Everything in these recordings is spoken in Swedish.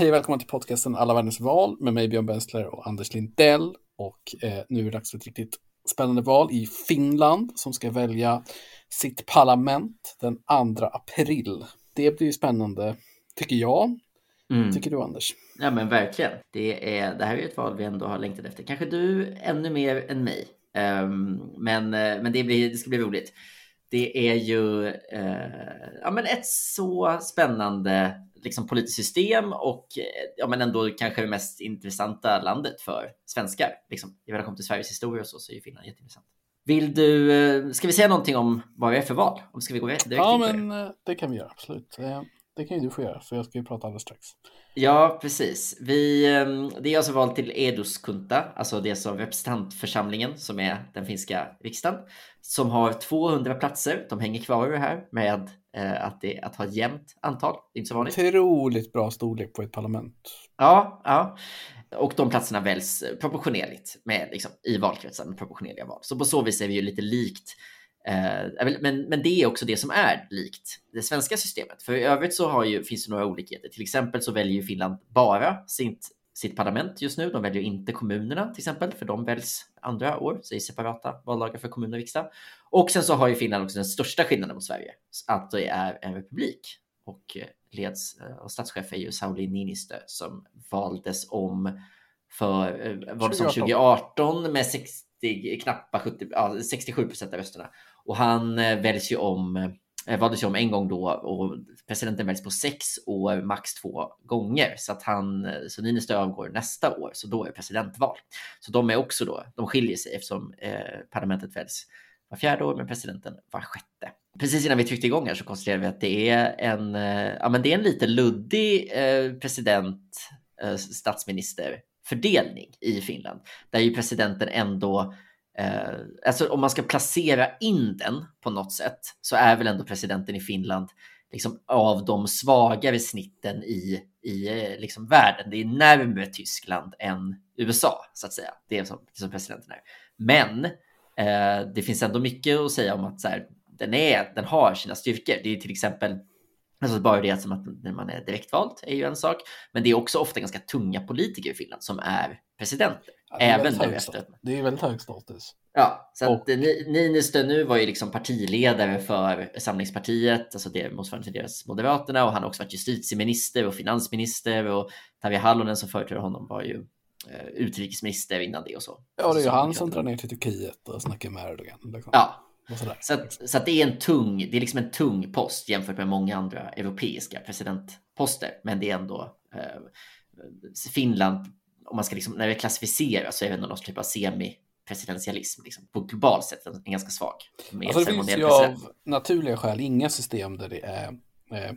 Hej och välkomna till podcasten Alla världens val med mig Björn Bensler och Anders Lindell. Och eh, nu är det dags för ett riktigt spännande val i Finland som ska välja sitt parlament den 2 april. Det blir spännande, tycker jag. Mm. Tycker du Anders? Ja men verkligen. Det, är, det här är ett val vi ändå har längtat efter. Kanske du ännu mer än mig. Um, men, eh, men det, blir, det ska bli roligt. Det är ju uh, ja, men ett så spännande liksom, politiskt system och eh, ja, men ändå kanske det mest intressanta landet för svenskar. Liksom. I relation till Sveriges historia och så, så är ju Finland jätteintressant. Vill du, ska vi säga någonting om vad det är för val? Om ska vi gå direkt Ja, men det kan vi göra, absolut. Det kan ju du få göra, för jag ska ju prata alldeles strax. Ja, precis. Vi, ehm, det är alltså val till Eduskunta, alltså det som representantförsamlingen som är den finska riksdagen, som har 200 platser. De hänger kvar i det här med eh, att, det, att ha ett jämnt antal. Det är inte så vanligt. Otroligt bra storlek på ett parlament. Ja, ja. Och de platserna väljs proportionerligt med, liksom, i valkretsar med proportionerliga val. Så på så vis är vi ju lite likt Eh, men, men det är också det som är likt det svenska systemet. För i övrigt så har ju, finns det några olikheter. Till exempel så väljer ju Finland bara sitt, sitt parlament just nu. De väljer inte kommunerna till exempel, för de väljs andra år, så det är separata valdagar för kommun och riksdag. Och sen så har ju Finland också den största skillnaden mot Sverige, att det är en republik. Och eh, leds och eh, statschef är ju Sauli Niinistö som valdes om för var det som 2018 med 60, knappa 70, ja, 67 procent av rösterna. Och han eh, väljs ju om, eh, sig om en gång då och presidenten väljs på sex år, max två gånger. Så att han, så Niinistö avgår nästa år, så då är presidentval. Så de är också då, de skiljer sig eftersom eh, parlamentet väljs var fjärde år, men presidenten var sjätte. Precis innan vi tryckte igång här så konstaterade vi att det är en, eh, ja, men det är en lite luddig eh, president, eh, statsminister fördelning i Finland, där ju presidenten ändå Eh, alltså om man ska placera in den på något sätt så är väl ändå presidenten i Finland liksom av de svagare snitten i, i eh, liksom världen. Det är närmare Tyskland än USA så att säga. Det är som, det som presidenten är. Men eh, det finns ändå mycket att säga om att så här, den, är, den har sina styrkor. Det är till exempel Alltså bara det som att när man är direktvald är ju en sak, men det är också ofta ganska tunga politiker i Finland som är presidenter. Ja, även nu efter. Det är väldigt hög status. Ja, så och... att Niinistö nu var ju liksom partiledare för Samlingspartiet, alltså det motsvarande till deras Moderaterna och han har också varit justitieminister och finansminister och Tarja Hallonen som företräder honom var ju eh, utrikesminister innan det och så. Ja, det är ju han som drar ner till Turkiet och snackar med Erdogan. Liksom. Ja, så, att, så att det är en tung, det är liksom en tung post jämfört med många andra europeiska presidentposter. Men det är ändå eh, Finland, om man ska liksom, när det klassificeras så är det ändå någon typ av semi-presidentialism. Liksom, på globalt en, en ganska svag. Alltså det finns ju av naturliga skäl inga system där det är eh,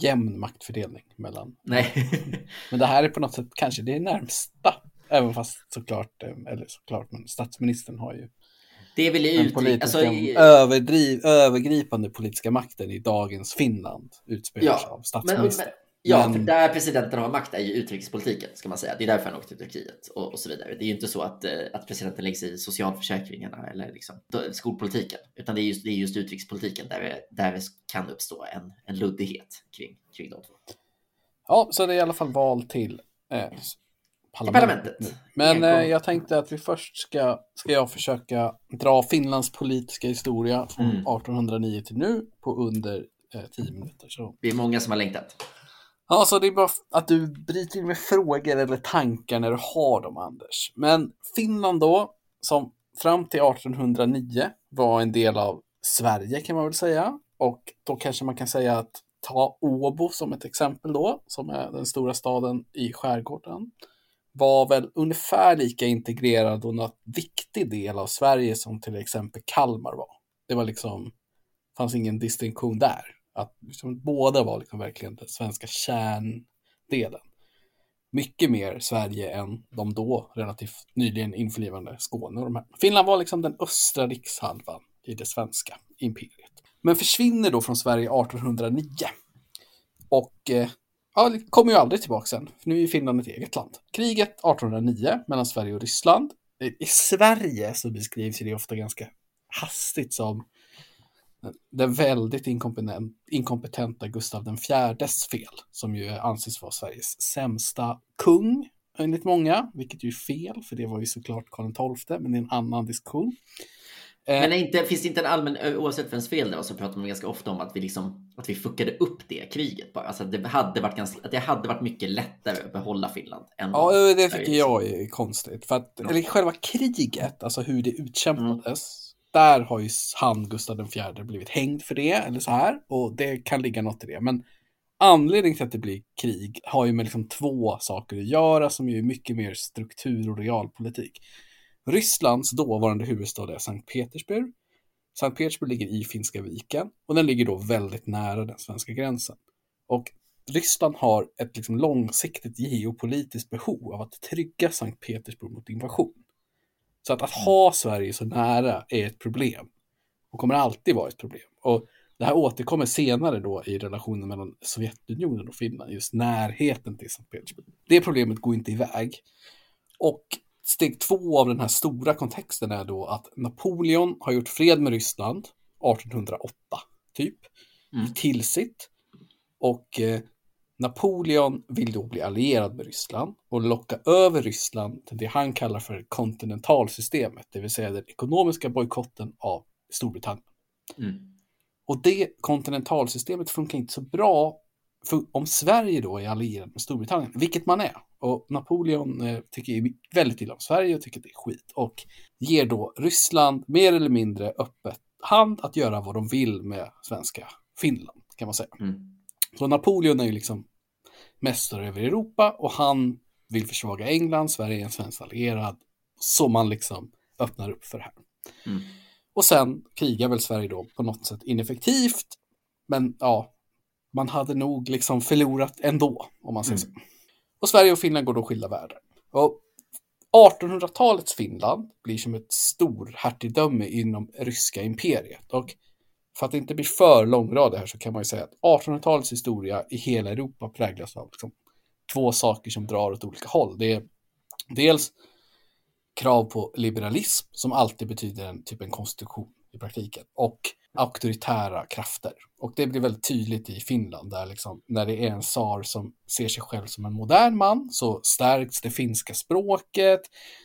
jämn maktfördelning mellan. Nej. men det här är på något sätt kanske det närmsta. Även fast såklart, eh, eller såklart, men statsministern har ju det vill jag uttrycka. Alltså, överdriv, övergripande politiska makten i dagens Finland utspelas ja, av statsministern. Men, ja, men... för där presidenten har makt är ju utrikespolitiken, ska man säga. Det är därför han åkte till Turkiet och, och, så vidare. Det är ju inte så att, eh, att presidenten lägger sig i socialförsäkringarna eller liksom, skolpolitiken, utan det är just, det är just utrikespolitiken där det, där det kan uppstå en, en luddighet kring, kring de två. Ja, så det är i alla fall val till eh, parlamentet. parlamentet. Men eh, jag tänkte att vi först ska, ska jag försöka dra Finlands politiska historia från mm. 1809 till nu på under eh, 10 minuter. Så. Det är många som har längtat. Ja, så det är bara att du bryter in med frågor eller tankar när du har dem, Anders. Men Finland då, som fram till 1809 var en del av Sverige kan man väl säga. Och då kanske man kan säga att ta Åbo som ett exempel då, som är den stora staden i skärgården var väl ungefär lika integrerad och en viktig del av Sverige som till exempel Kalmar var. Det var liksom, fanns ingen distinktion där. Att liksom, båda var liksom verkligen den svenska kärndelen. Mycket mer Sverige än de då relativt nyligen införlivande Skåne och de här. Finland var liksom den östra rikshalvan i det svenska imperiet. Men försvinner då från Sverige 1809. Och eh, ja, det kommer ju aldrig tillbaka sen, för nu är Finland ett eget land. Kriget 1809 mellan Sverige och Ryssland. I Sverige så beskrivs det ofta ganska hastigt som den väldigt inkompetenta Gustav den fjärdes fel, som ju anses vara Sveriges sämsta kung, enligt många, vilket ju är fel, för det var ju såklart Karl XII, men det är en annan diskussion. Eh, men inte, finns det inte en allmän, oavsett vems fel det var, så pratar man ganska ofta om att vi, liksom, att vi fuckade upp det kriget. Bara. Alltså att, det hade varit ganska, att det hade varit mycket lättare att behålla Finland. Än ja, det tycker jag är konstigt. För att, eller själva kriget, alltså hur det utkämpades, mm. där har ju han, Gustav IV, blivit hängd för det, eller så här. Och det kan ligga något i det. Men anledningen till att det blir krig har ju med liksom två saker att göra som är mycket mer struktur och realpolitik. Rysslands dåvarande huvudstad är Sankt Petersburg. Sankt Petersburg ligger i Finska viken och den ligger då väldigt nära den svenska gränsen. Och Ryssland har ett liksom långsiktigt geopolitiskt behov av att trygga Sankt Petersburg mot invasion. Så att, att ha Sverige så nära är ett problem och kommer alltid vara ett problem. Och det här återkommer senare då i relationen mellan Sovjetunionen och Finland, just närheten till Sankt Petersburg. Det problemet går inte iväg. Och steg två av den här stora kontexten är då att Napoleon har gjort fred med Ryssland 1808, typ, mm. till sitt. Och eh, Napoleon vill då bli allierad med Ryssland och locka över Ryssland till det han kallar för kontinentalsystemet, det vill säga den ekonomiska bojkotten av Storbritannien. Mm. Och det kontinentalsystemet funkar inte så bra om Sverige då är allierad med Storbritannien, vilket man är, och Napoleon eh, tycker väldigt illa om Sverige och tycker att det är skit och ger då Ryssland mer eller mindre öppet hand att göra vad de vill med svenska Finland, kan man säga. Mm. Så Napoleon är ju liksom mästare över Europa och han vill försvaga England, Sverige är en svensk allierad, så man liksom öppnar upp för det här. Mm. Och sen krigar väl Sverige då på något sätt ineffektivt, men ja, man hade nog liksom förlorat ändå, om man säger mm. så. Och Sverige och Finland går då skilda världar. Och 1800-talets Finland blir som ett storhertigdöme inom ryska imperiet. Och för att det inte blir för långgradigt här så kan man ju säga att 1800-talets historia i hela Europa präglas av liksom två saker som drar åt olika håll. Det är dels krav på liberalism som alltid betyder en typ en konstitution i praktiken och auktoritära krafter. Och det blir väldigt tydligt i Finland där liksom, när det är en tsar som ser sig själv som en modern man så stärks det finska språket,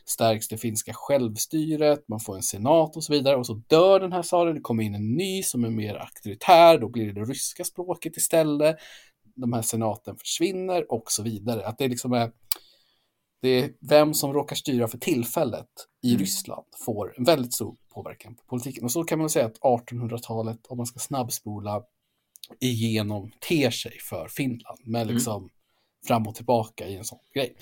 stärks det finska självstyret, man får en senat och så vidare och så dör den här tsaren, det kommer in en ny som är mer auktoritär, då blir det det ryska språket istället, de här senaten försvinner och så vidare. Att det liksom är det är vem som råkar styra för tillfället i mm. Ryssland får en väldigt stor påverkan på politiken. Och så kan man säga att 1800-talet, om man ska snabbspola igenom, ter sig för Finland med mm. liksom mm. fram och tillbaka i en sån grej.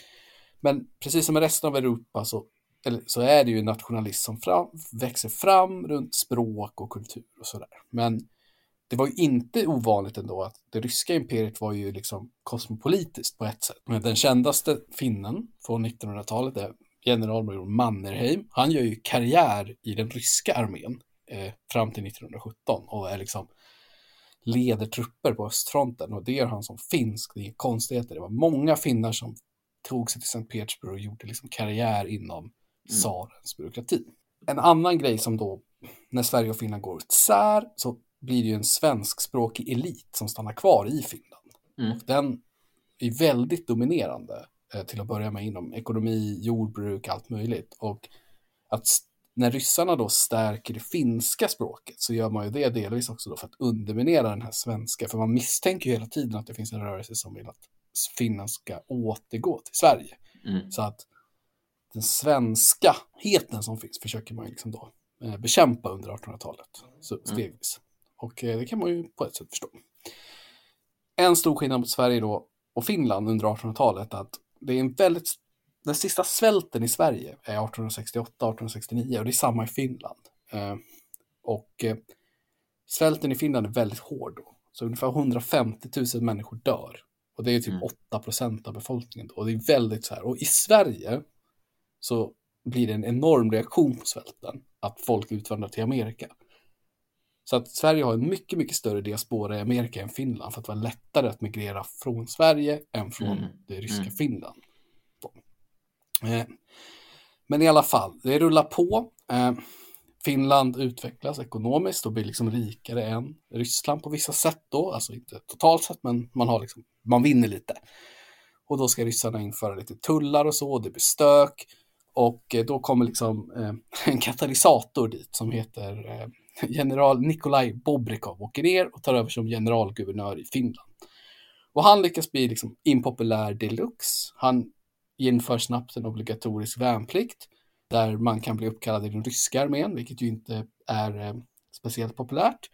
Men precis som i resten av Europa så, eller, så är det ju nationalism som fram, växer fram runt språk och kultur och sådär. Men det var ju inte ovanligt ändå att det ryska imperiet var ju liksom kosmopolitiskt på ett sätt. Men den kändaste finnen från 1900-talet är generalmajor Mannerheim. Han gör ju karriär i den ryska armén eh, fram till 1917 och är liksom leder trupper på östfronten och det gör han som finsk. Det är konstigheter. Det var många finnar som tog sig till Sankt Petersburg och gjorde liksom karriär inom mm. tsarens byråkrati. En annan grej som då, när Sverige och Finland går isär, så blir det ju en svenskspråkig elit som stannar kvar i Finland. Mm. Och den är väldigt dominerande eh, till att börja med inom ekonomi, jordbruk, allt möjligt. Och att när ryssarna då stärker det finska språket så gör man ju det delvis också då för att underminera den här svenska. För man misstänker ju hela tiden att det finns en rörelse som vill att Finland ska återgå till Sverige. Mm. Så att den svenska heten som finns försöker man liksom då eh, bekämpa under 1800-talet. Så mm. stegvis. Och eh, det kan man ju på ett sätt förstå. En stor skillnad mot Sverige då och Finland under 1800-talet att det är en väldigt den sista svälten i Sverige är 1868-1869 och det är samma i Finland. Eh, och eh, svälten i Finland är väldigt hård då. Så ungefär 150 000 människor dör. Och det är typ mm. 8 procent av befolkningen. Då. Och det är väldigt så här. Och i Sverige så blir det en enorm reaktion på svälten. Att folk utvandrar till Amerika. Så att Sverige har en mycket, mycket större diaspora i Amerika än Finland för att det var lättare att migrera från Sverige än från mm. det ryska mm. Finland. Eh, men i alla fall, det rullar på. Eh, Finland utvecklas ekonomiskt och blir liksom rikare än Ryssland på vissa sätt då, alltså inte totalt sett, men man, har liksom, man vinner lite. Och då ska ryssarna införa lite tullar och så, och det blir stök. Och eh, då kommer liksom eh, en katalysator dit som heter general Nikolaj Bobrikov åker ner och tar över som generalguvernör i Finland. Och han lyckas bli liksom impopulär deluxe. Han inför snabbt en obligatorisk värnplikt där man kan bli uppkallad i den ryska armén, vilket ju inte är eh, speciellt populärt.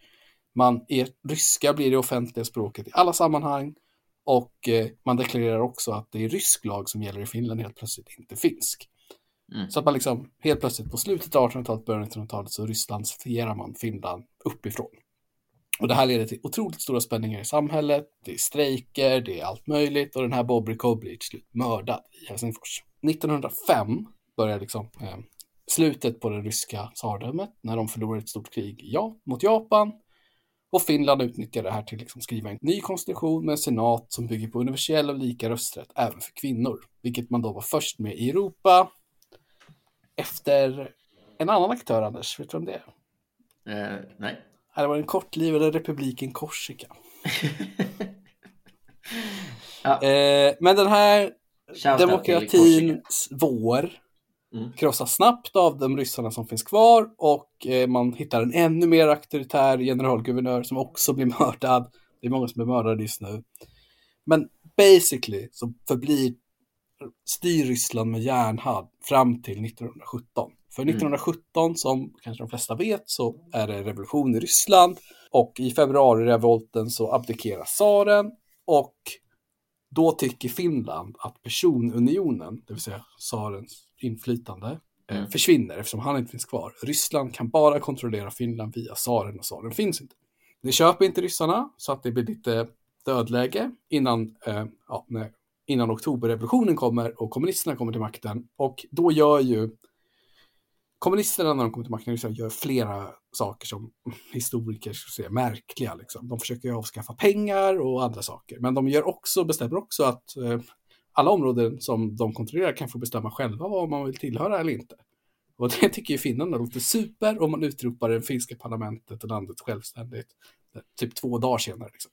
Man är, ryska blir det offentliga språket i alla sammanhang och eh, man deklarerar också att det är rysk lag som gäller i Finland helt plötsligt, inte finsk. Mm. Så att man liksom helt plötsligt på slutet av 1800-talet, början av 1900-talet så rysslandsifierar man Finland uppifrån. Och det här leder till otroligt stora spänningar i samhället. Det är strejker, det är allt möjligt och den här Bobrikov blir till slut mördad i Helsingfors. 1905 börjar liksom eh, slutet på det ryska tsardömet när de förlorar ett stort krig ja, mot Japan. Och Finland utnyttjar det här till att liksom skriva en ny konstitution med en senat som bygger på universell och lika rösträtt även för kvinnor. Vilket man då var först med i Europa efter en annan aktör, Anders. Vet du vem det är? Uh, nej. Det var den kortlivade republiken Korsika. ja. eh, men den här Shout demokratins vår mm. krossas snabbt av de ryssarna som finns kvar och eh, man hittar en ännu mer auktoritär generalguvernör som också blir mördad. Det är många som är mördade just nu. Men basically så förblir styr Ryssland med järnhand fram till 1917. För 1917, mm. som kanske de flesta vet, så är det revolution i Ryssland. Och i februari-revolten så abdikerar tsaren. Och då tycker Finland att personunionen, det vill säga tsarens inflytande, eh, mm. försvinner eftersom han inte finns kvar. Ryssland kan bara kontrollera Finland via tsaren och tsaren finns inte. Det köper inte ryssarna så att det blir lite dödläge innan, eh, ja, innan oktoberrevolutionen kommer och kommunisterna kommer till makten. Och då gör ju kommunisterna när de kommer till makten liksom gör flera saker som historiker skulle säga märkliga. Liksom. De försöker avskaffa pengar och andra saker. Men de gör också, bestämmer också att eh, alla områden som de kontrollerar kan få bestämma själva vad man vill tillhöra eller inte. Och det tycker ju finnarna låter super om man utropar det finska parlamentet och landet självständigt typ två dagar senare. Liksom.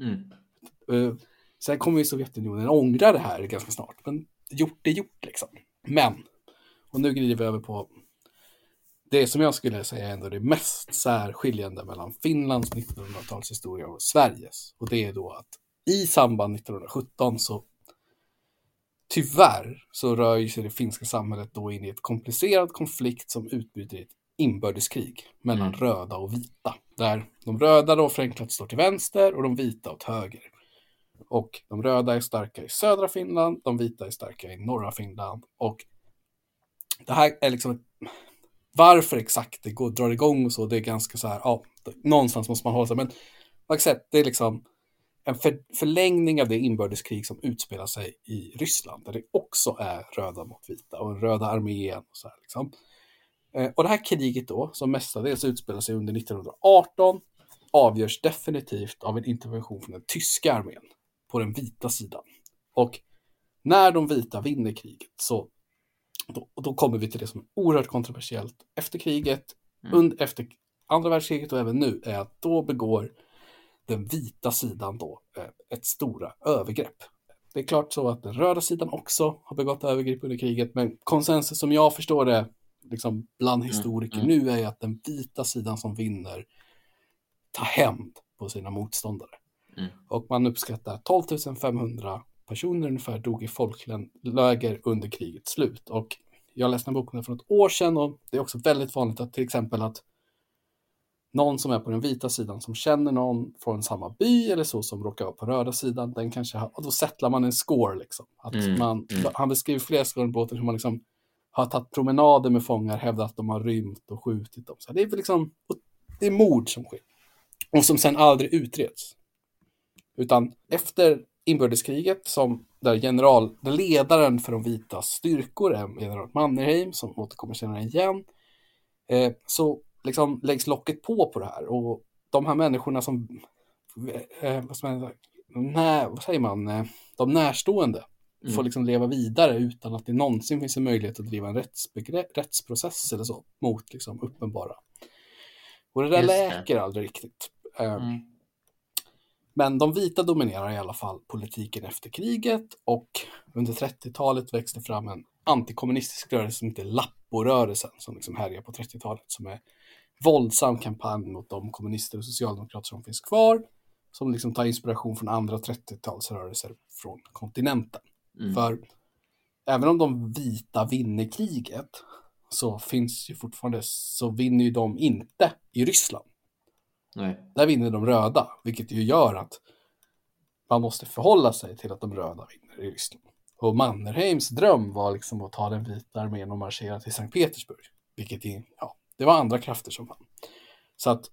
Mm. Sen kommer ju Sovjetunionen ångra det här ganska snart, men gjort är gjort liksom. Men, och nu glider vi över på det som jag skulle säga är ändå det mest särskiljande mellan Finlands 1900-talshistoria och Sveriges. Och det är då att i samband 1917 så tyvärr så rör sig det finska samhället då in i ett komplicerad konflikt som utbryter i ett inbördeskrig mellan mm. röda och vita. Där de röda då förenklat står till vänster och de vita åt höger. Och de röda är starka i södra Finland, de vita är starka i norra Finland. Och det här är liksom varför exakt det går, drar igång och så, det är ganska så här, ja, någonstans måste man hålla sig. Men sett, det är liksom en för, förlängning av det inbördeskrig som utspelar sig i Ryssland, där det också är röda mot vita och röda armén och så här liksom. Eh, och det här kriget då, som mestadels utspelar sig under 1918, avgörs definitivt av en intervention från den tyska armén på den vita sidan. Och när de vita vinner kriget så då, då kommer vi till det som är oerhört kontroversiellt efter kriget, mm. under, efter andra världskriget och även nu, är att då begår den vita sidan då eh, ett stora övergrepp. Det är klart så att den röda sidan också har begått övergrepp under kriget, men konsensus som jag förstår det liksom bland mm, historiker mm. Mm. nu är att den vita sidan som vinner tar hämnd på sina motståndare. Mm. Och man uppskattar 12 500 personer ungefär dog i folkläger under krigets slut. Och jag läste en bok för ett år sedan och det är också väldigt vanligt att till exempel att någon som är på den vita sidan som känner någon från samma by eller så som råkar vara på röda sidan, den kanske har, och då sättlar man en score liksom. Att mm, man, mm. Han beskriver flera i båten hur man liksom har tagit promenader med fångar, hävdat att de har rymt och skjutit dem. Så det är liksom, det är mord som sker. Och som sen aldrig utreds. Utan efter inbördeskriget som där general, ledaren för de vita styrkor är general Mannerheim som återkommer senare igen. Eh, så liksom läggs locket på på det här och de här människorna som, eh, vad, som är, när, vad säger man, eh, de närstående får Mm. liksom leva vidare utan att det någonsin finns en möjlighet att driva en rättsprocess eller så mot liksom uppenbara. Och det där Just det. läker aldrig riktigt. Eh, Mm. Men de vita dominerar i alla fall politiken efter kriget och under 30-talet växte fram en antikommunistisk rörelse som heter Lapporörelsen som liksom härjar på 30-talet som är våldsam kampanj mot de kommunister och socialdemokrater som finns kvar som liksom tar inspiration från andra 30-talsrörelser från kontinenten. Mm. För även om de vita vinner kriget så finns ju fortfarande, så vinner ju de inte i Ryssland. Nej. Där vinner de röda, vilket ju gör att man måste förhålla sig till att de röda vinner i Ryssland. Och Mannerheims dröm var liksom att ta den vita armén och marschera till Sankt Petersburg, vilket är, ja, det var andra krafter som vann. Så att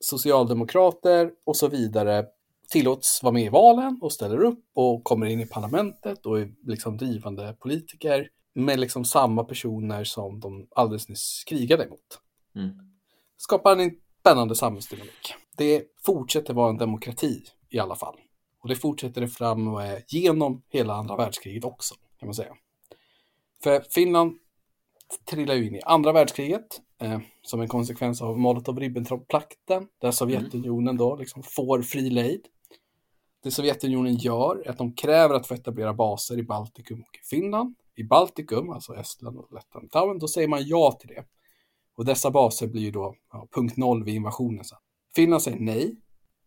socialdemokrater och så vidare tillåts vara med i valen och ställer upp och kommer in i parlamentet och är liksom drivande politiker med liksom samma personer som de alldeles nyss krigade emot Mm. skapar en spännande samhällsdynamik. Det fortsätter vara en demokrati i alla fall. Och det fortsätter det fram och är genom hela andra världskriget också, kan man säga. För Finland trillar ju in i andra världskriget eh, som en konsekvens av Molotov-Ribbentrop-plakten, där Sovjetunionen då liksom får fri lejd. Det Sovjetunionen gör är att de kräver att få etablera baser i Baltikum och i Finland. I Baltikum, alltså Estland och Lettland och Litauen, då säger man ja till det. Och dessa baser blir ju då ja, punkt noll vid invasionen sen. Finland säger nej.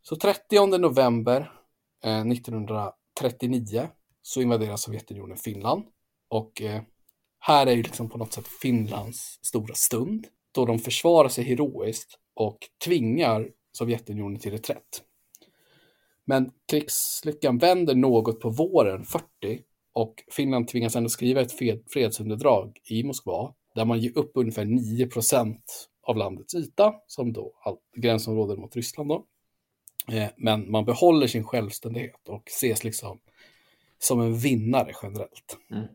Så 30 november eh, 1939 så invaderar Sovjetunionen Finland. Och eh, här är ju liksom på något sätt Finlands stora stund. Då de försvarar sig heroiskt och tvingar Sovjetunionen till reträtt. Men krigslyckan vänder något på våren 40 och Finland tvingas ändå skriva ett fredsunderdrag i Moskva där man ger upp ungefär 9% av landets yta, som då gränsområden mot Ryssland då. Eh, men man behåller sin självständighet och ses liksom som en vinnare generellt. Mm.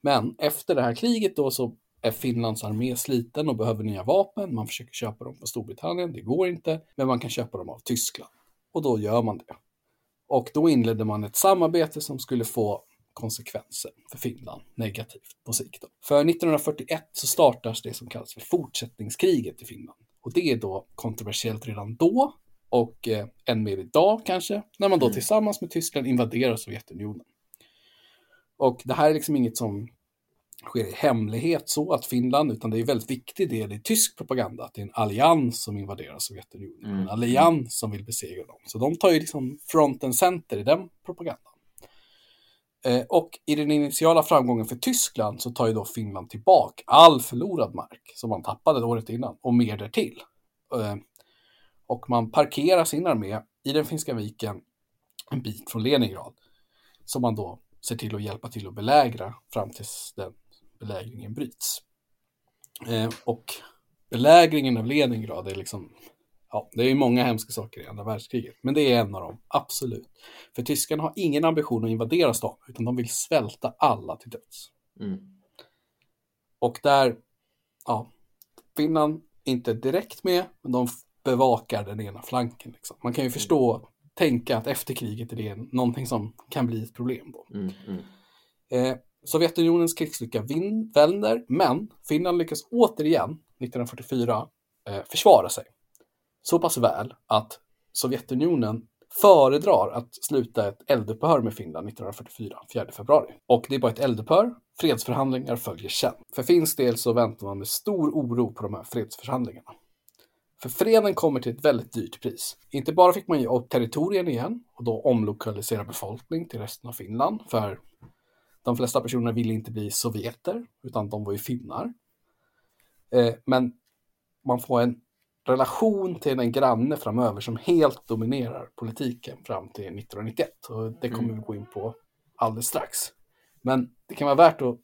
Men efter det här kriget då så är Finlands armé sliten och behöver nya vapen. Man försöker köpa dem på Storbritannien, det går inte, men man kan köpa dem av Tyskland. Och då gör man det. Och då inledde man ett samarbete som skulle få konsekvenser för Finland negativt på sikt. Då. För 1941 så startas det som kallas för fortsättningskriget i Finland. Och det är då kontroversiellt redan då och eh, än mer idag kanske, när man då Mm. tillsammans med Tyskland invaderar Sovjetunionen. Och det här är liksom inget som sker i hemlighet så att Finland, utan det är en väldigt viktig del i tysk propaganda, att det är en allians som invaderar Sovjetunionen, Mm. en allians som vill besegra dem. Så de tar ju liksom fronten center i den propagandan. Eh, och i den initiala framgången för Tyskland så tar ju då Finland tillbaka all förlorad mark som man tappade året innan och mer därtill. Eh, och man parkerar sin armé i den finska viken en bit från Leningrad som man då ser till att hjälpa till att belägra fram tills den belägringen bryts. Eh, och belägringen av Leningrad är liksom, ja, det är ju många hemska saker i andra världskriget, men det är en av dem, absolut. För tyskarna har ingen ambition att invadera stan, utan de vill svälta alla till döds. Mm. Och där, ja, Finland inte direkt med, men de bevakar den ena flanken. Liksom. Man kan ju förstå, tänka att efter kriget är det någonting som kan bli ett problem då. Mm. Mm. Eh, Sovjetunionens krigslycka vänder, men Finland lyckas återigen 1944 eh, försvara sig. Så pass väl att Sovjetunionen föredrar att sluta ett eldupphör med Finland 1944, 4 februari. Och det är bara ett eldupphör. Fredsförhandlingar följer sen. För finsk del så väntar man med stor oro på de här fredsförhandlingarna. För freden kommer till ett väldigt dyrt pris. Inte bara fick man ge upp territorien igen och då omlokalisera befolkning till resten av Finland, för de flesta personer ville inte bli sovjeter, utan de var ju finnar. Eh, men man får en relation till en granne framöver som helt dominerar politiken fram till 1991. Och det kommer Mm. vi gå in på alldeles strax. Men det kan vara värt att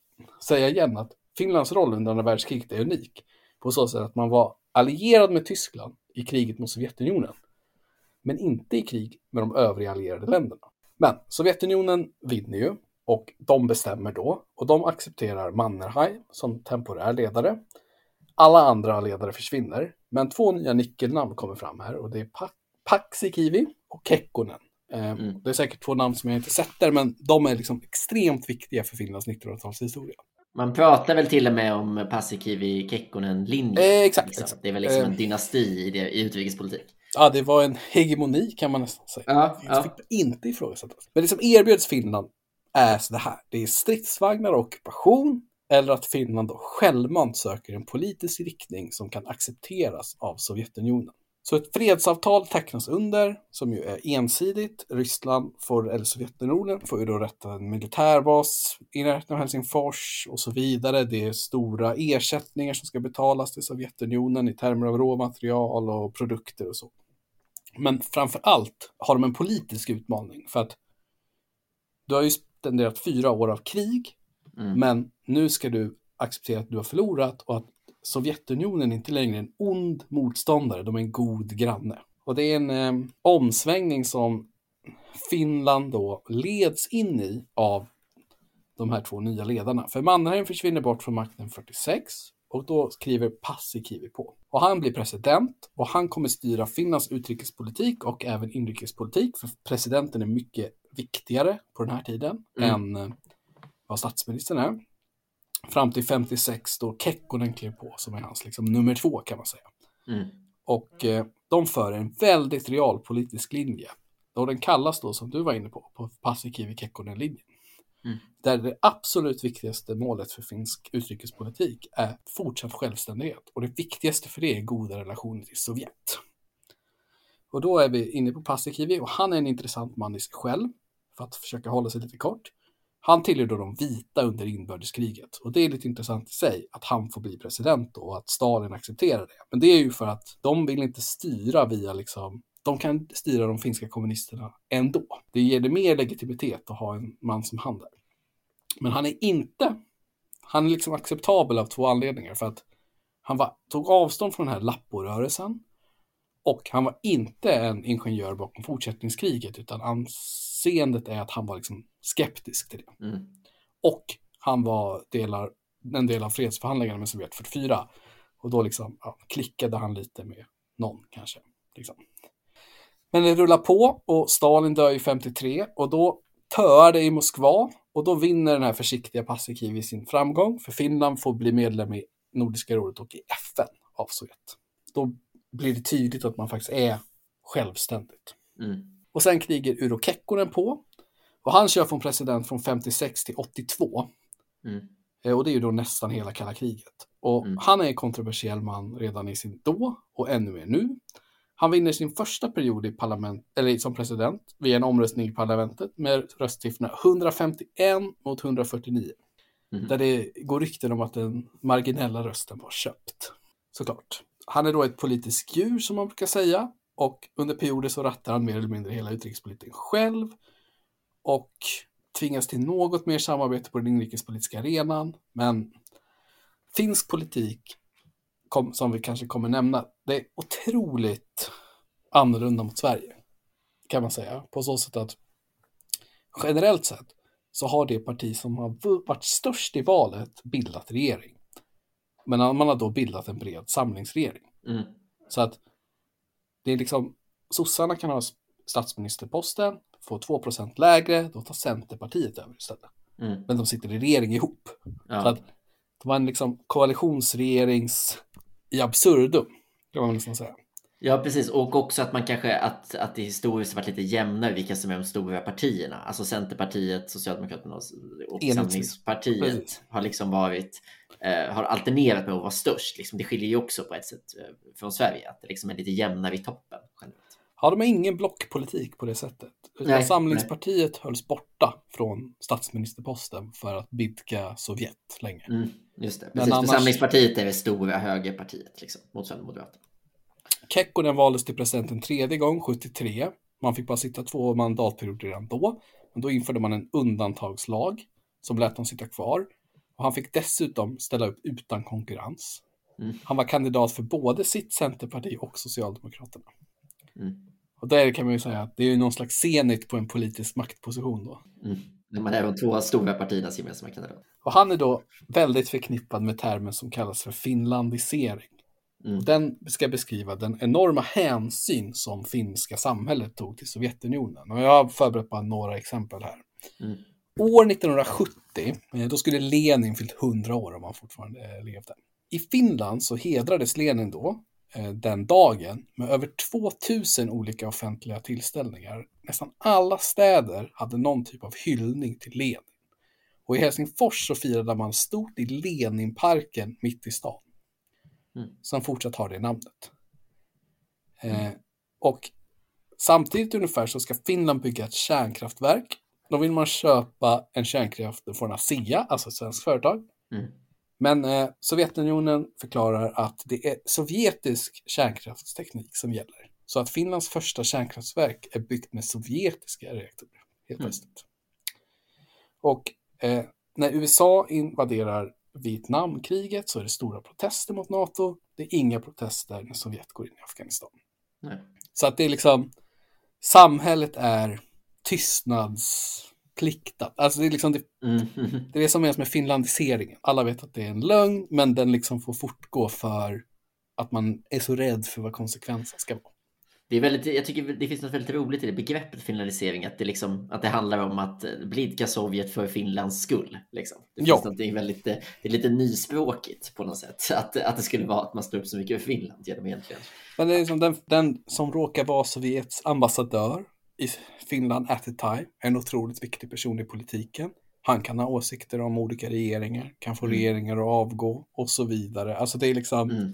säga igen att Finlands roll under andra världskriget är unik. På så sätt att man var allierad med Tyskland i kriget mot Sovjetunionen. Men inte i krig med de övriga allierade länderna. Men Sovjetunionen vinner ju och de bestämmer då och de accepterar Mannerheim som temporär ledare. Alla andra ledare försvinner, men två nya nyckelnamn kommer fram här och det är Pa- Paksikivi och Kekkonen Eh, mm. Det är säkert två namn som jag inte sätter, men de är liksom extremt viktiga för Finlands 1900-talshistoria. Man pratar väl till och med om Paasikivi Kekkonen-linjen. Eh, exakt, liksom. exakt, Det är väl liksom en eh. dynasti i, det, i utrikespolitik. Ja, det var en hegemoni kan man nästan säga. Ja, det fick ja. inte ifrågasättas. Men det som erbjöds Finland är så det här. Det är stridsvagnar och ockupation eller att Finland självmant söker en politisk riktning som kan accepteras av Sovjetunionen. Så ett fredsavtal tecknas under, som ju är ensidigt. Ryssland får, eller Sovjetunionen får ju då rätta en militärbas i närheten av Helsingfors och så vidare. Det är stora ersättningar som ska betalas till Sovjetunionen i termer av råmaterial och produkter och så. Men framför allt har de en politisk utmaning för att du har ju spenderat fyra år av krig, mm. men nu ska du acceptera att du har förlorat och att Sovjetunionen är inte längre en ond motståndare, de är en god granne. Och det är en eh, omsvängning som Finland då leds in i av de här två nya ledarna. För Mannerheim försvinner bort från makten 46 och då skriver Paasikivi på. Och han blir president och han kommer styra Finlands utrikespolitik och även inrikespolitik. För presidenten är mycket viktigare på den här tiden mm. än eh, vad statsministern är. Fram till 56 då Kekkonen klev på som är hans liksom, nummer två kan man säga. Mm. Och eh, de för en väldigt realpolitisk linje. Och den kallas då som du var inne på, på Paasikivi Kekkonen-linjen. Mm. Där det absolut viktigaste målet för finsk utrikespolitik är fortsatt självständighet. Och det viktigaste för det är goda relationer till Sovjet. Och då är vi inne på Paasikivi och han är en intressant man i sig själv. För att försöka hålla sig lite kort. Han tillhör då de vita under inbördeskriget och det är lite intressant i sig att han får bli president då och att Stalin accepterar det. Men det är ju för att de vill inte styra via liksom de kan styra de finska kommunisterna ändå. Det ger det mer legitimitet att ha en man som han där. Men han är inte, han är liksom acceptabel av två anledningar. För att han var, tog avstånd från den här Lapporörelsen och han var inte en ingenjör bakom fortsättningskriget utan anseendet är att han var liksom skeptisk till det. Mm. Och han var delar, en del av fredsförhandlingarna med Sovjet 44. Och då liksom ja, klickade han lite med någon kanske. Liksom. Men det rullar på och Stalin dör ju 53 och då töar det i Moskva och då vinner den här försiktiga Paasikivi sin framgång för Finland får bli medlem i Nordiska rådet och i FN av Sovjet. Då blir det tydligt att man faktiskt är självständigt. Mm. Och sen kriger Uro Kekkonen på och han kör från president från 56 till 82. Mm. Eh, och det är ju då nästan hela kalla kriget. Och mm. han är en kontroversiell man redan i sin då och ännu mer nu. Han vinner sin första period i parlament, eller som president via en omröstning i parlamentet med röstsiffrorna 151 mot 149. Mm. Där det går rykten om att den marginella rösten var köpt. Såklart. Han är då ett politiskt djur som man brukar säga. Och under perioder så rattar han mer eller mindre hela utrikespolitiken själv och tvingas till något mer samarbete på den inrikespolitiska arenan. Men finsk politik, kom, som vi kanske kommer nämna, det är otroligt annorlunda mot Sverige. Kan man säga. På så sätt att generellt sett så har det parti som har varit störst i valet bildat regering. Men man har då bildat en bred samlingsregering. Mm. Så att det är liksom, sossarna kan ha statsministerposten, får 2% lägre, då tar Centerpartiet över istället. Mm. Men de sitter i regering ihop. Ja. Så att det var en liksom koalitionsregerings i absurdum, kan man nästan säga. Ja, precis. Och också att man kanske, att, att det historiskt varit lite jämnare vilka som är de stora partierna. Alltså Centerpartiet, Socialdemokraterna och, Samlingspartiet har liksom varit, eh, har alternerat med att vara störst. Liksom, det skiljer ju också på ett sätt eh, från Sverige, att det liksom är lite jämnare i toppen. Generellt. Ja, de har ingen blockpolitik på det sättet. Nej, Samlingspartiet nej. hölls borta från statsministerposten för att bidka Sovjet länge. Mm, just det, precis. Annars... Samlingspartiet är det stora högerpartiet, liksom, motsvarande Moderaterna. Kekkonen valdes till president en tredje gång, 73. Man fick bara sitta två mandatperioder redan då. Men då införde man en undantagslag som lät honom sitta kvar. Och han fick dessutom ställa upp utan konkurrens. Mm. Han var kandidat för både sitt Centerparti och Socialdemokraterna. Mm. Och där kan man ju säga att det är någon slags senit på en politisk maktposition då. Mm. När man är de två stora partiernas gemensamma kandidat. Och han är då väldigt förknippad med termen som kallas för finlandisering. Mm. Den ska beskriva den enorma hänsyn som finska samhället tog till Sovjetunionen. Och jag har förberett bara några exempel här. Mm. År 1970, eh, då skulle Lenin fyllt 100 år om han fortfarande levde. I Finland så hedrades Lenin då Eh, den dagen med över 2000 olika offentliga tillställningar. Nästan alla städer hade någon typ av hyllning till Lenin. Och i Helsingfors så firade man stort i Leninparken mitt i stan. Mm. Som fortsatt har det namnet. Eh, och samtidigt ungefär så ska Finland bygga ett kärnkraftverk. Då vill man köpa en kärnkraft från ASEA, alltså ett svenskt företag. Mm. Men eh, Sovjetunionen förklarar att det är sovjetisk kärnkraftsteknik som gäller. Så att Finlands första kärnkraftverk är byggt med sovjetiska reaktorer. Helt mm. Och eh, när USA invaderar Vietnamkriget så är det stora protester mot NATO. Det är inga protester när Sovjet går in i Afghanistan. Nej. Så att det är liksom, samhället är tystnads pliktat. Alltså det är liksom det, mm. det, är det som är med finlandiseringen. Alla vet att det är en lögn, men den liksom får fortgå för att man är så rädd för vad konsekvensen ska vara. Det, är väldigt, jag tycker det finns något väldigt roligt i det begreppet finlandisering, att det, liksom, att det handlar om att blidka Sovjet för Finlands skull. Liksom. Det, finns ja. väldigt, det är lite nyspråkigt på något sätt, att, att det skulle vara att man står upp så mycket för Finland genom egentligen. Men det är liksom den, den som råkar vara Sovjets ambassadör i Finland at the time, en otroligt viktig person i politiken. Han kan ha åsikter om olika regeringar, kan få mm. regeringar att avgå och så vidare. Alltså det är liksom, mm.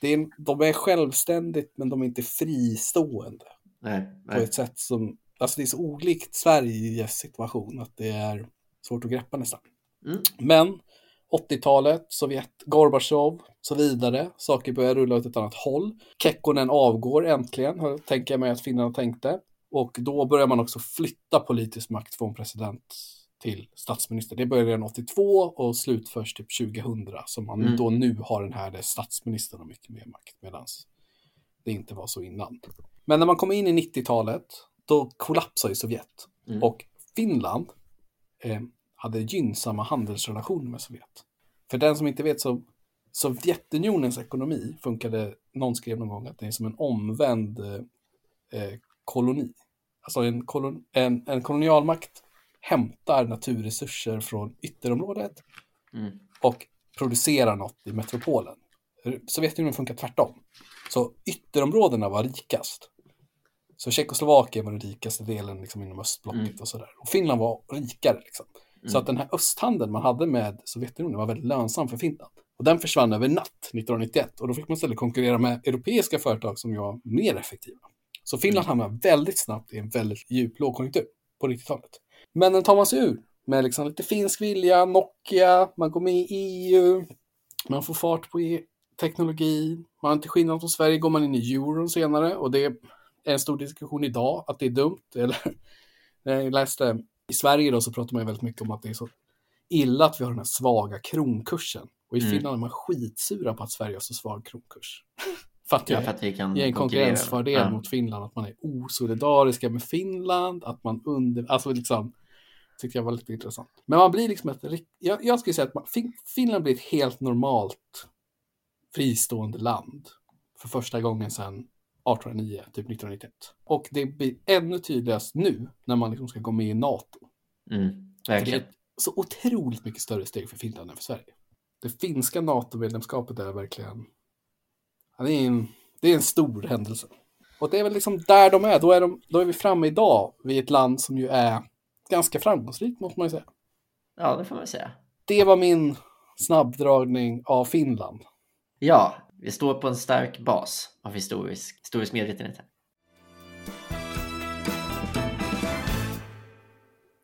Det är, de är självständigt men de är inte fristående. Nej, nej. På ett sätt som, alltså det är så olikt Sveriges situation att det är svårt att greppa nästan. Mm. Men 80-talet, Sovjet, Gorbachev, så vidare. Saker börjar rulla åt ett annat håll. Kekkonen avgår äntligen, tänker jag mig att Finland tänkte. Och då börjar man också flytta politisk makt från president till statsminister. Det började redan 82 och slutförs typ 2000. Så man mm. då nu har den här där statsministern har mycket mer makt medan det inte var så innan. Men när man kommer in i 90-talet då kollapsar ju Sovjet. Mm. Och Finland eh, hade gynnsamma handelsrelationer med Sovjet. För den som inte vet så Sovjetunionens ekonomi funkade, någon skrev någon gång att det är som en omvänd eh, koloni. Alltså en, kolon, en, en kolonialmakt hämtar naturresurser från ytterområdet mm. och producerar något i metropolen. Sovjetunionen funkar tvärtom. Så ytterområdena var rikast. Så Tjeckoslovakien var den rikaste delen liksom, inom östblocket mm. och sådär. Och Finland var rikare. Liksom. Mm. Så att den här östhandeln man hade med Sovjetunionen var väldigt lönsam för Finland. Och den försvann över natt 1991 och då fick man istället konkurrera med europeiska företag som var mer effektiva. Så Finland hamnar väldigt snabbt i en väldigt djup lågkonjunktur på 90-talet. Men den tar man sig ur med liksom lite finsk vilja, Nokia, man går med i EU, man får fart på e teknologi, man till skillnad från Sverige går man in i euron senare och det är en stor diskussion idag att det är dumt. Eller, jag läste i Sverige då så pratar man väldigt mycket om att det är så illa att vi har den här svaga kronkursen. Och i mm. Finland är man skitsura på att Sverige har så svag kronkurs. Att, ja, för att vi kan ge en konkurrensfördel ja. mot Finland, att man är osolidariska med Finland, att man under, alltså liksom, tyckte jag var lite intressant. Men man blir liksom ett, jag, jag skulle säga att man, Finland blir ett helt normalt fristående land för första gången sedan 1809, typ 1991. Och det blir ännu tydligast nu när man liksom ska gå med i NATO. Mm, verkligen. Det är så otroligt mycket större steg för Finland än för Sverige. Det finska NATO-medlemskapet är verkligen det är, en, det är en stor händelse. Och det är väl liksom där de är. Då är, de, då är vi framme idag vid ett land som ju är ganska framgångsrikt, måste man ju säga. Ja, det får man säga. Det var min snabbdragning av Finland. Ja, vi står på en stark bas av historisk, historisk medvetenhet. Här.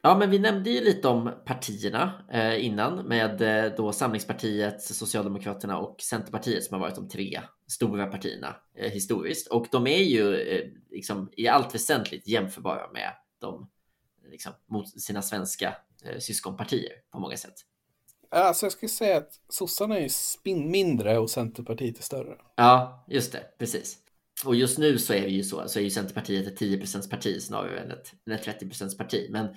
Ja, men vi nämnde ju lite om partierna eh, innan med eh, då Samlingspartiet, Socialdemokraterna och Centerpartiet som har varit de tre stora partierna eh, historiskt. Och de är ju eh, liksom, i allt väsentligt jämförbara med de liksom, mot sina svenska eh, syskonpartier på många sätt. Alltså jag skulle säga att sossarna är spin mindre och Centerpartiet är större. Ja, just det, precis. Och just nu så är det ju så, så är ju Centerpartiet ett 10 parti snarare än ett, än ett 30 parti. Men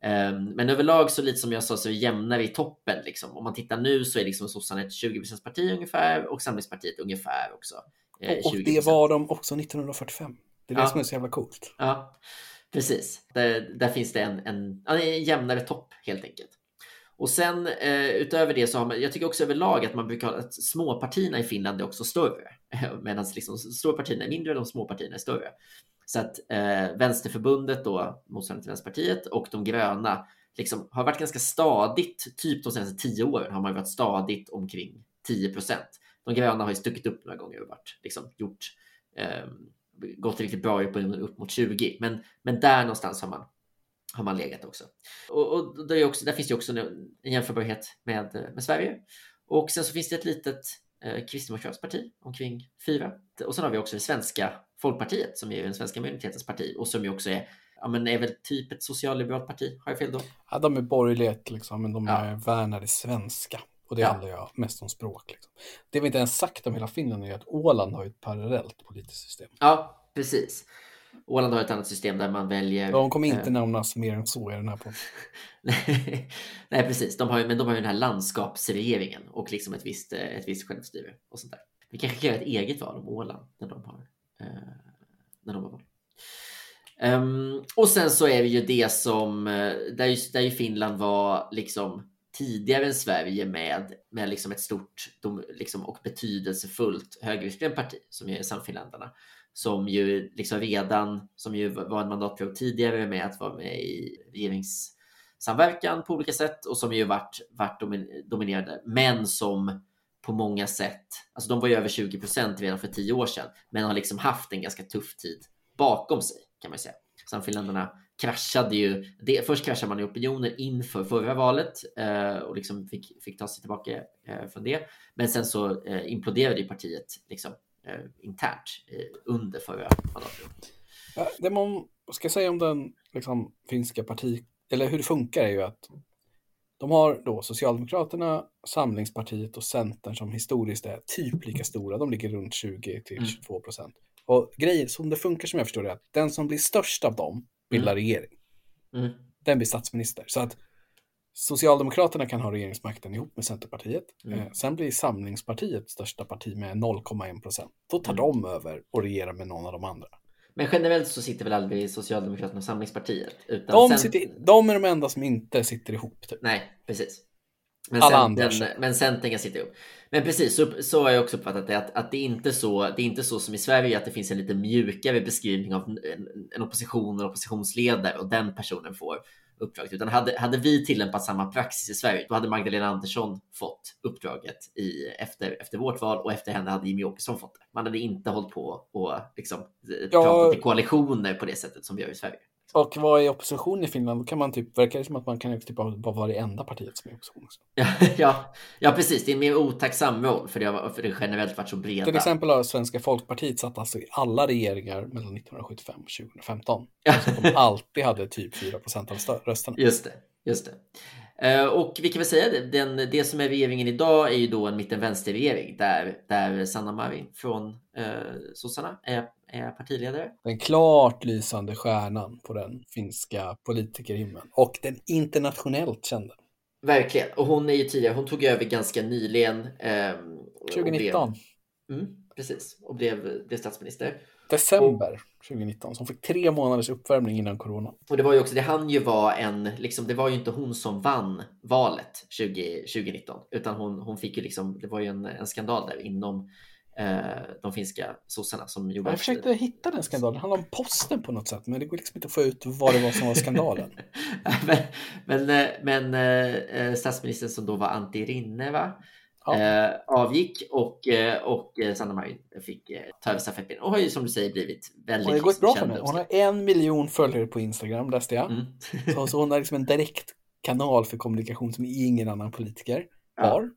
Ehm, men överlag så lite som jag sa så jämnar vi i toppen. Liksom. Om man tittar nu så är liksom sossarna ett 20% parti ungefär och Samlingspartiet ungefär också. Eh, och det var de också 1945. Det är det ja. som är så jävla coolt. Ja, precis. Där, där finns det en, en, en jämnare topp helt enkelt. Och sen eh, utöver det så har man, jag tycker också överlag att man brukar att småpartierna i Finland är också större. Medan liksom storpartierna är mindre och de små partierna är större. Så att eh, Vänsterförbundet då, motsvarande till Vänsterpartiet, och de gröna liksom, har varit ganska stadigt, typ de senaste tio åren har man varit stadigt omkring 10 procent. De gröna har ju stuckit upp några gånger och varit, liksom, gjort, eh, gått riktigt bra upp, upp mot 20. Men, men där någonstans har man, har man legat också. Och, och där, är också, där finns det också en jämförbarhet med, med Sverige. Och sen så finns det ett litet eh, kristdemokratiskt parti, omkring fyra. Och sen har vi också det svenska Folkpartiet som är den svenska minoritetens parti och som ju också är, ja, men är väl typ ett socialliberalt parti. Har jag fel då? Ja, de är borgerligt liksom, men de ja. är värnar det svenska. Och det ja. handlar ju mest om språk. Liksom. Det vi inte ens sagt om hela Finland är att Åland har ett parallellt politiskt system. Ja, precis. Åland har ett annat system där man väljer... De kommer inte äh... nämnas mer än så i den här podden. Nej, precis. De har ju, men de har ju den här landskapsregeringen och liksom ett visst, eh, ett visst självstyre och sånt där. Vi kanske kan göra ett eget val om Åland när de har, eh, när de har val. Um, och sen så är det ju det som, eh, där ju, där ju Finland var liksom tidigare än Sverige med, med liksom ett stort liksom, och betydelsefullt högerextremt parti som är Sannfinländarna. som ju liksom redan, som ju var en mandatperiod tidigare med att vara med i regeringssamverkan på olika sätt och som ju varit, varit dominerade, men som på många sätt, alltså de var ju över 20 procent redan för tio år sedan, men har liksom haft en ganska tuff tid bakom sig kan man säga. Sannfinländarna kraschade ju, det, först kraschade man i opinionen inför förra valet eh, och liksom fick, fick ta sig tillbaka eh, från det. Men sen så eh, imploderade ju partiet liksom eh, internt eh, under förra mandatperioden. Det man ska säga om den liksom, finska parti, eller hur det funkar är ju att de har då Socialdemokraterna, Samlingspartiet och Centern som historiskt är typ lika stora. De ligger runt 20 till 22 mm. procent. Och grejen som det funkar som jag förstår det är att den som blir störst av dem bildar mm. regering. Mm. Den blir statsminister. Så att Socialdemokraterna kan ha regeringsmakten ihop med Centerpartiet. Mm. Eh, sen blir Samlingspartiet största parti med 0,1 procent. Då tar mm. de över och regerar med någon av de andra. Men generellt så sitter väl aldrig Socialdemokraterna och Samlingspartiet? Utan de, sen... sitter, de är de enda som inte sitter ihop. Typ. Nej, precis. Men, Alla Centern, men Centern kan sitta ihop. Men precis, så, så har jag också uppfattat det. Att, att det, är inte så, det är inte så som i Sverige att det finns en lite mjukare beskrivning av en, en opposition och oppositionsledare och den personen får uppdraget. Utan hade, hade vi tillämpat samma praxis i Sverige, då hade Magdalena Andersson fått uppdraget i, efter, efter vårt val och efter henne hade Jimmie Åkesson fått det. Man hade inte hållit på och liksom, eh, ja. pratat i koalitioner på det sättet som vi gör i Sverige. Och vad är opposition i Finland? Då kan man typ, verkar det som att man kan typ vara det enda partiet som är opposition. Också. ja, ja, precis. Det är en mer otacksam roll för det har, för det generellt varit så breda. Till exempel har Svenska Folkpartiet satt alltså i alla regeringar mellan 1975 och 2015. Alltså de alltid hade typ 4 procent av rösterna. Just det, just det. Eh, och vi kan väl säga det, den, det som är regeringen idag är ju då en mitten-vänster-regering där, där Sanna Marin från eh, sossarna är partiledare. Den klart lysande stjärnan på den finska politikerhimlen och den internationellt kända. Verkligen, och hon är ju tidigare, hon tog över ganska nyligen. Eh, 2019. Blev, mm, precis, och blev, blev statsminister december 2019 som fick tre månaders uppvärmning innan corona. Och det var ju också, det han ju var en, liksom, det var ju inte hon som vann valet 20, 2019, utan hon, hon fick ju liksom, det var ju en, en skandal där inom eh, de finska sossarna som gjorde... Jag försökte hitta den skandalen, det handlade om posten på något sätt, men det går liksom inte att få ut vad det var som var skandalen. men men, eh, men eh, statsministern som då var Antti Rinne, va? ja. eh, avgick och, eh, och eh, Sanna Marin fick eh, ta över stafettpinnen och har ju som du säger blivit väldigt Det har gått bra för henne. Hon har en miljon följare på Instagram läste jag. Mm. så, hon har liksom en direkt kanal för kommunikation som ingen annan politiker har.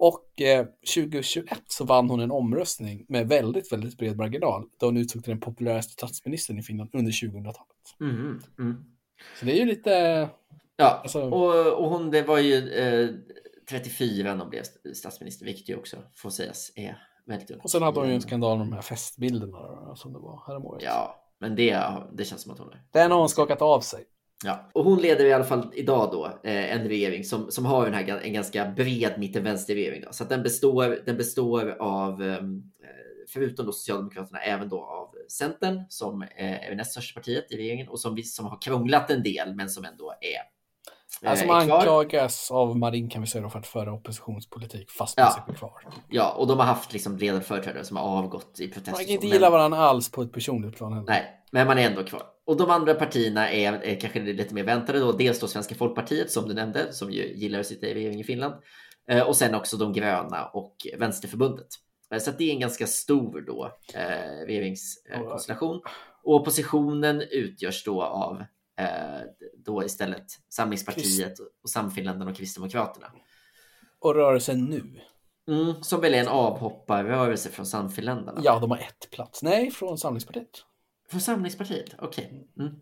Och eh, 2021 så vann hon en omröstning med väldigt, väldigt bred marginal då hon utsåg till den populäraste statsministern i Finland under 2000-talet. Mm, mm. Så det är ju lite... Ja, alltså... och, och hon, det var ju eh, 34 när hon blev statsminister, vilket ju också får sägas är väldigt Och sen hade hon ju en skandal med de här festbilderna som det var häromåret. Ja, men det, det känns som att hon är. Den har hon skakat av sig. Ja, och hon leder i alla fall idag då eh, en regering som, som har den här, en ganska bred mitten-vänster-regering. Så att den består, den består av, ehm, förutom då Socialdemokraterna, även då av Centern som är näst största partiet i regeringen och som, som har krånglat en del men som ändå är Alltså man anklagas av Marin kan vi säga för att föra oppositionspolitik fast man ja. sitter kvar. Ja, och de har haft liksom ledande företrädare som har avgått i protest. Man kan inte gilla varandra alls på ett personligt plan heller. Nej, men man är ändå kvar. Och de andra partierna är, är kanske lite mer väntade då. Dels då Svenska Folkpartiet som du nämnde, som ju gillar att sitta i regering i Finland. Eh, och sen också de gröna och Vänsterförbundet. Eh, så det är en ganska stor då, eh, regeringskonstellation. Och oppositionen utgörs då av eh, då istället Samlingspartiet och Samfinländarna och Kristdemokraterna. Och rörelsen nu? Mm, som väl är en avhopparrörelse från Samfinländarna? Ja, de har ett plats. Nej, från Samlingspartiet. Från Samlingspartiet? Okej. Okay. Mm.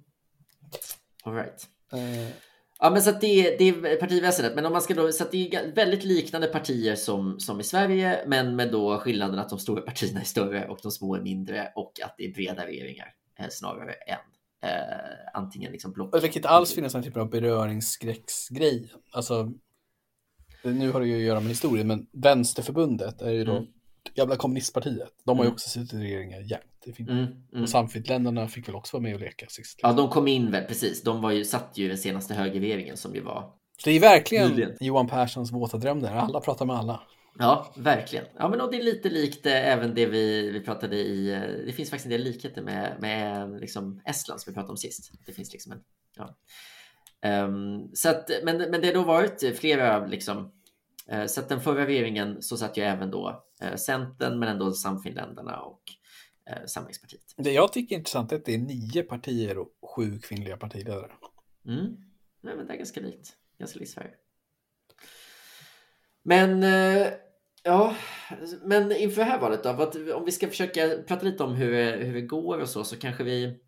All right. Uh... Ja, men så det, det är partiväsendet. Men om man ska då, så att det är väldigt liknande partier som, som i Sverige, men med då skillnaden att de stora partierna är större och de små är mindre och att det är breda regeringar eh, snarare än eh, antingen liksom block. Det verkar inte alls finnas någon typ av beröringsskräcksgrej. Alltså, nu har det ju att göra med historien, men Vänsterförbundet är ju då mm. gamla kommunistpartiet. De har ju mm. också suttit i regeringar jämt. Mm, mm. Och Samfinländarna fick väl också vara med och leka sist. Liksom. Ja, de kom in väl, precis. De var ju, satt ju i den senaste högerregeringen som ju var... Det är verkligen nyligen. Johan Perssons våta dröm där. Alla pratar med alla. Ja, verkligen. Ja, men och det är lite likt eh, även det vi, vi pratade i. Eh, det finns faktiskt en del likheter med, med liksom Estland som vi pratade om sist. Det finns liksom en. Ja. Um, så att, men, men det har då varit flera liksom. Uh, så att den förra regeringen så satt ju även då uh, Centern, men ändå Samfinländarna och uh, Samlingspartiet. Det jag tycker är intressant är att det är nio partier och sju kvinnliga partiledare. Mm. Nej, men det är ganska likt. Ganska likt Sverige. Men Ja, men inför det här valet då, om vi ska försöka prata lite om hur, hur det går och så, så kanske vi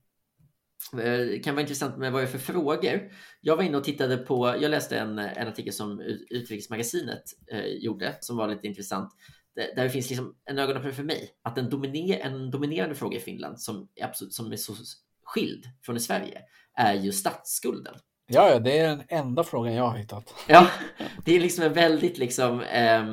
det eh, kan vara intressant med vad det är för frågor. Jag var inne och tittade på, jag läste en, en artikel som Utrikesmagasinet eh, gjorde som var lite intressant. Där det finns liksom en ögonöppnare för mig att en, dominer, en dominerande fråga i Finland som är, absolut, som är så skild från i Sverige är ju statsskulden. Ja, ja, det är den enda frågan jag har hittat. Ja, det är liksom en väldigt liksom. Eh,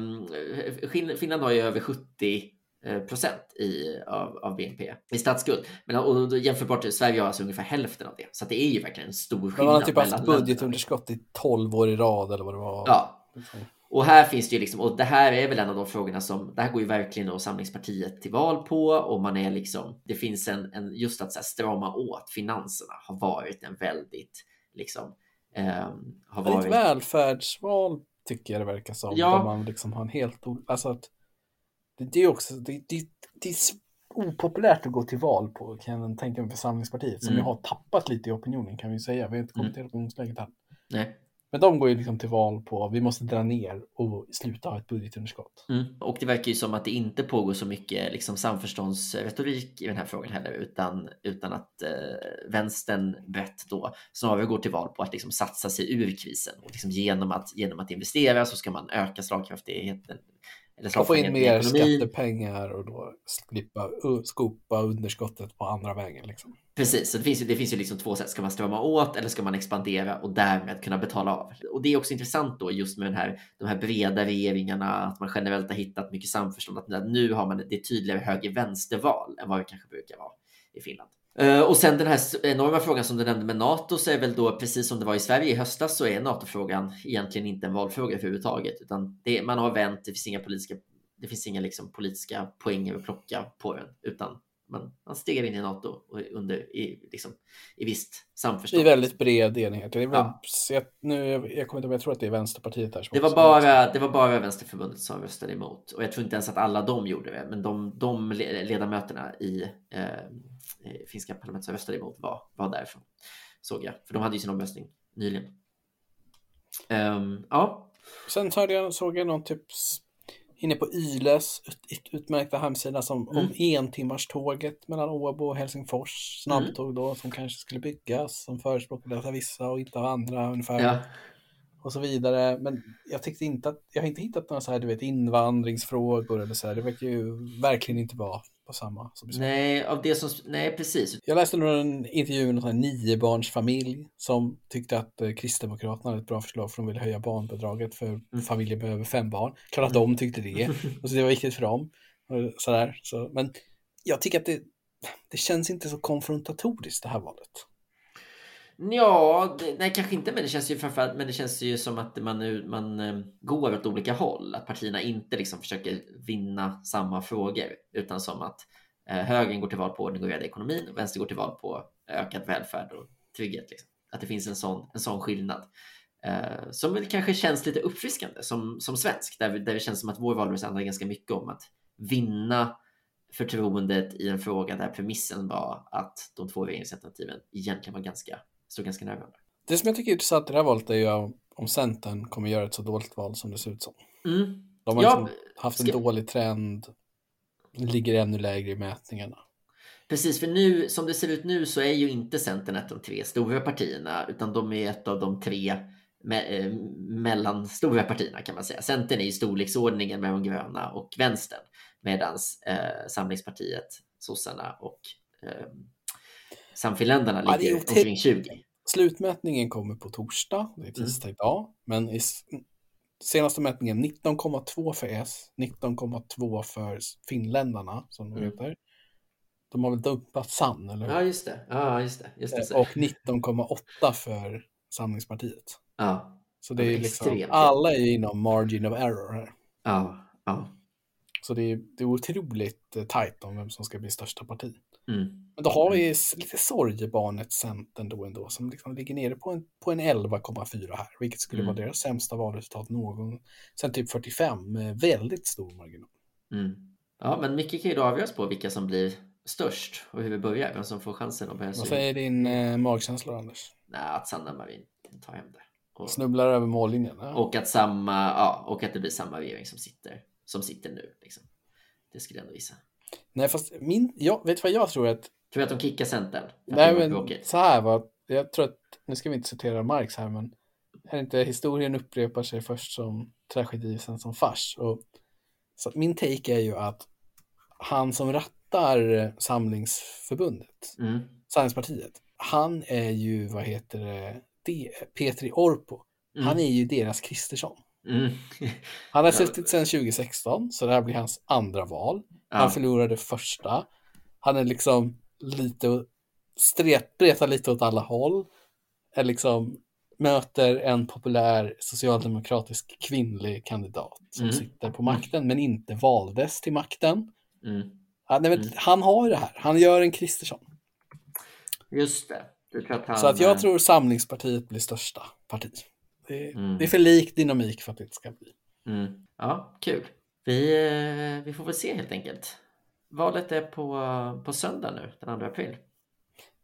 Finland har ju över 70 eh, procent i, av, av BNP i statsskuld. Men och jämförbart till Sverige har alltså ungefär hälften av det. Så det är ju verkligen en stor skillnad. Man har typ haft budgetunderskott i 12 år i rad eller vad det var. Ja. Och här finns det ju liksom, och det här är väl en av de frågorna som, det här går ju verkligen då Samlingspartiet till val på och man är liksom, det finns en, en just att så strama åt finanserna har varit en väldigt liksom, eh, har varit... Ett välfärdsval tycker jag det verkar som. Ja. Där man liksom har en helt... Alltså att, det, det är också... Det, det, det är opopulärt att gå till val på, kan jag tänka mig, för Samlingspartiet. Som mm. har tappat lite i opinionen kan vi säga. Vi har inte kommit till mm. opinionsläget än. Nej. Men de går ju liksom till val på vi måste dra ner och sluta ha ett budgetunderskott. Mm. Och det verkar ju som att det inte pågår så mycket liksom, samförståndsretorik i den här frågan heller, utan, utan att eh, vänstern brett då snarare går till val på att liksom, satsa sig ur krisen. Och liksom, genom, att, genom att investera så ska man öka slagkraftigheten eller få in mer skattepengar och då slippa skopa underskottet på andra vägen. Liksom. Precis, så det finns ju, det finns ju liksom två sätt. Ska man strömma åt eller ska man expandera och därmed kunna betala av? Och det är också intressant då just med den här, de här breda regeringarna, att man generellt har hittat mycket samförstånd. Att nu har man det tydligare höger-vänsterval än vad det kanske brukar vara i Finland. Eh, och sen den här enorma frågan som du nämnde med NATO så är väl då precis som det var i Sverige i höstas så är NATO-frågan egentligen inte en valfråga överhuvudtaget utan det, man har vänt, det finns inga politiska, det finns inga liksom politiska poänger att plocka på den utan man, man stegar in i NATO under, i, liksom, i visst samförstånd. I väldigt bred enighet. Det är väl, ja. jag, nu, jag kommer inte jag tror att det är Vänsterpartiet här. det, var bara, det var bara Vänsterförbundet som röstade emot och jag tror inte ens att alla de gjorde det, men de, de ledamöterna i eh, finska parlamentet som röstade emot var, var därifrån. Såg jag, för de hade ju sin omröstning nyligen. Um, ja. Sen hörde jag, såg jag någon typ inne på Yles ut, utmärkta hemsida som mm. om entimmarståget mellan Åbo och Helsingfors. Snabbtåg mm. då som kanske skulle byggas som förespråkade av vissa och inte av andra ungefär. Ja. Och så vidare. Men jag tyckte inte att jag har inte hittat några så här, du vet, invandringsfrågor eller så här. Det verkar ju verkligen inte vara på samma som Nej, av det som, nej precis. Jag läste en intervju med en niobarnsfamilj som tyckte att eh, Kristdemokraterna hade ett bra förslag för de ville höja barnbidraget för mm. familjer med över fem barn. Klart att de tyckte det, och så det var viktigt för dem. Sådär. Så, men jag tycker att det, det känns inte så konfrontatoriskt det här valet. Ja, det, nej kanske inte, men det känns ju framförallt, men det känns ju som att man, nu, man eh, går åt olika håll. Att partierna inte liksom försöker vinna samma frågor, utan som att eh, högern går till val på ordning och reda i ekonomin och vänster går till val på eh, ökad välfärd och trygghet. Liksom. Att det finns en sån, en sån skillnad. Eh, som väl kanske känns lite uppfriskande som, som svensk, där, där det känns som att vår valrörelse handlar ganska mycket om att vinna förtroendet i en fråga där premissen var att de två regeringsalternativen egentligen var ganska står ganska nära varandra. Det som jag tycker är intressant i det här valet är ju om Centern kommer göra ett så dåligt val som det ser ut som. Mm. De har ja, liksom haft en ska... dålig trend, ligger ännu lägre i mätningarna. Precis, för nu som det ser ut nu så är ju inte Centern ett av de tre stora partierna, utan de är ett av de tre me eh, mellanstora partierna kan man säga. Centern är i storleksordningen med de gröna och vänstern, medan eh, Samlingspartiet, sossarna och eh, Samfinländarna ligger ja, omkring 20. Slutmätningen kommer på torsdag, det är tisdag mm. idag, men i senaste mätningen 19,2 för S, 19,2 för finländarna som de mm. heter. De har väl dumpat Sann, eller hur? Ja, just det. Ja, just det. Just det eh, och 19,8 för Samlingspartiet. Ja. Så det är liksom, alla är inom margin of error här. Ja, ja. Så det är, det är otroligt eh, tajt om vem som ska bli största parti. Mm. Men då har vi lite sorgebarnet Centern då ändå som liksom ligger nere på en, på en 11,4 här, vilket skulle mm. vara deras sämsta valresultat någon sen typ 45 med väldigt stor marginal. Mm. Ja, men mycket kan ju då avgöras på vilka som blir störst och hur vi börjar, vem som får chansen att börja Vad säger din eh, magkänsla Anders? Nej, att Sanna Marin tar hem det. Och, Snubblar över mållinjen? Ja. Och att samma, ja, och att det blir samma regering som sitter, som sitter nu. Liksom. Det skulle jag ändå visa. Nej, fast min, ja, vet du vad jag tror att... Tror du att de kickar Centern? Nej, men så här var jag tror att, nu ska vi inte citera Marx här, men är inte historien upprepar sig först som tragedi, sen som fars. Och, så min take är ju att han som rattar Samlingsförbundet, mm. Samlingspartiet, han är ju, vad heter det, Petri Orpo. Mm. Han är ju deras Kristersson. Mm. Han har suttit sedan 2016, så det här blir hans andra val. Ja. Han förlorade första. Han är liksom lite, spretar lite åt alla håll. Är liksom, möter en populär socialdemokratisk kvinnlig kandidat som mm. sitter på makten men inte valdes till makten. Mm. Han, nej, mm. han har det här, han gör en Kristersson. Just det. Att han... Så att jag tror Samlingspartiet blir största parti. Det, mm. det, är för lik dynamik för att det inte ska bli. Mm. Ja, kul. Vi, eh, vi får väl se helt enkelt. Valet är på, på söndag nu, den 2 april.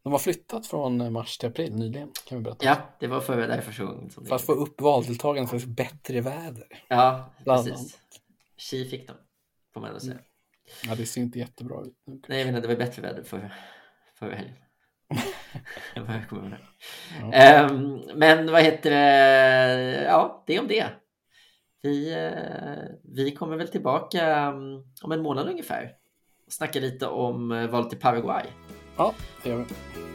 De har flyttat från mars till april nyligen, kan vi berätta. Ja, det var för, det första gången. Som för att få upp valdeltagandet för bättre väder. Ja, precis. Tji fick de, får man ändå säga. Mm. Ja, det ser inte jättebra ut nu. Nej, jag menar, det var bättre väder förra, förra helgen. ja. um, men vad heter det? Ja, det är om det. Vi, uh, vi kommer väl tillbaka um, om en månad ungefär. Och snacka lite om uh, valet i Paraguay. Ja, det gör vi.